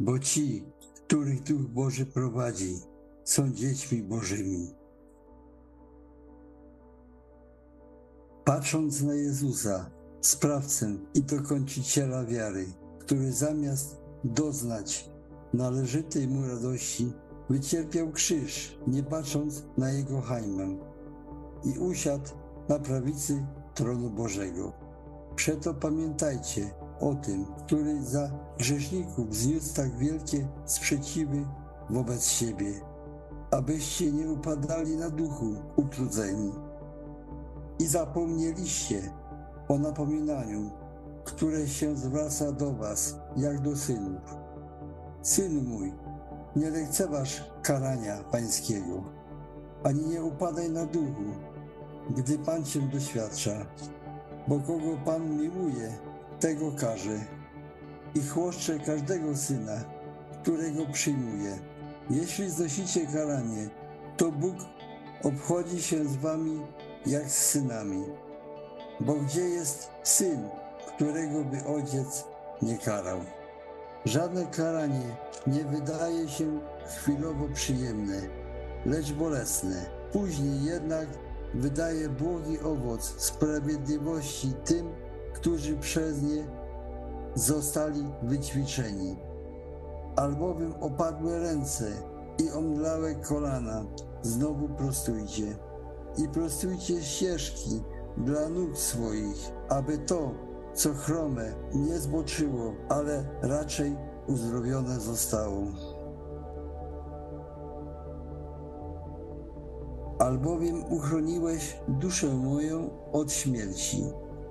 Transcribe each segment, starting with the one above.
bo ci, których Duch Boży prowadzi, są dziećmi Bożymi. Patrząc na Jezusa, sprawcę i dokończyciela wiary, który zamiast doznać należytej mu radości, wycierpiał krzyż, nie patrząc na jego hańbę i usiadł na prawicy tronu Bożego. Przeto pamiętajcie o tym, który za grzeszników zniósł tak wielkie sprzeciwy wobec siebie, abyście nie upadali na duchu utrudzeni i zapomnieliście o napominaniu, które się zwraca do was jak do synów. Synu mój, nie lekceważ karania pańskiego, ani nie upadaj na duchu, gdy Pan cię doświadcza, bo kogo Pan miłuje, tego karze i chłoszcze każdego syna, którego przyjmuje. Jeśli znosicie karanie, to Bóg obchodzi się z wami jak z synami. Bo gdzie jest syn, którego by ojciec nie karał? Żadne karanie nie wydaje się chwilowo przyjemne, lecz bolesne. Później jednak wydaje błogi owoc sprawiedliwości tym, którzy przez nie zostali wyćwiczeni. Albowiem opadłe ręce i omdlałe kolana znowu prostujcie i prostujcie ścieżki dla nóg swoich, aby to, co chrome, nie zboczyło, ale raczej uzdrowione zostało. Albowiem uchroniłeś duszę moją od śmierci,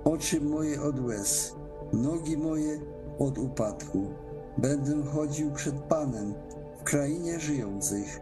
oczy moje od łez, nogi moje od upadku. Będę chodził przed Panem w krainie żyjących.